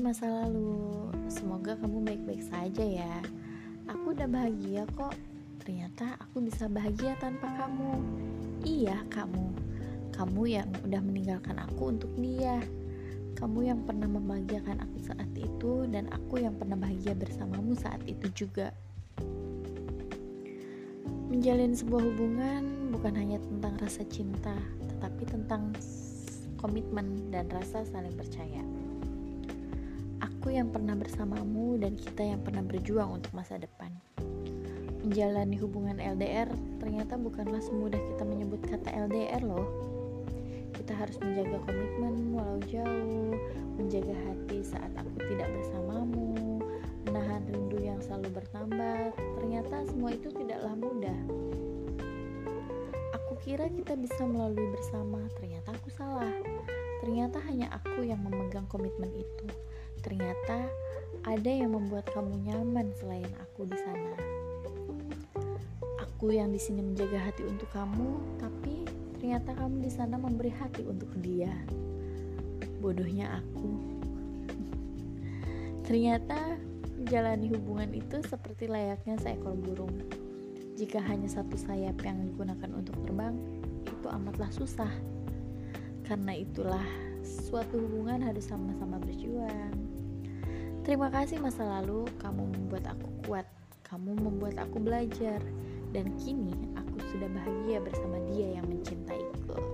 masa lalu, semoga kamu baik-baik saja ya. Aku udah bahagia kok. Ternyata aku bisa bahagia tanpa kamu. Iya, kamu. Kamu yang udah meninggalkan aku untuk dia. Kamu yang pernah membahagiakan aku saat itu dan aku yang pernah bahagia bersamamu saat itu juga. Menjalin sebuah hubungan bukan hanya tentang rasa cinta, tetapi tentang komitmen dan rasa saling percaya aku yang pernah bersamamu dan kita yang pernah berjuang untuk masa depan. Menjalani hubungan LDR ternyata bukanlah semudah kita menyebut kata LDR loh. Kita harus menjaga komitmen walau jauh, menjaga hati saat aku tidak bersamamu, menahan rindu yang selalu bertambah. Ternyata semua itu tidaklah mudah. Aku kira kita bisa melalui bersama, ternyata aku salah. Ternyata hanya aku yang memegang komitmen itu Ternyata ada yang membuat kamu nyaman selain aku di sana. Aku yang di sini menjaga hati untuk kamu, tapi ternyata kamu di sana memberi hati untuk dia. Bodohnya aku. ternyata menjalani hubungan itu seperti layaknya seekor burung. Jika hanya satu sayap yang digunakan untuk terbang, itu amatlah susah. Karena itulah suatu hubungan harus sama-sama berjuang. Terima kasih masa lalu, kamu membuat aku kuat, kamu membuat aku belajar, dan kini aku sudah bahagia bersama dia yang mencintaiku.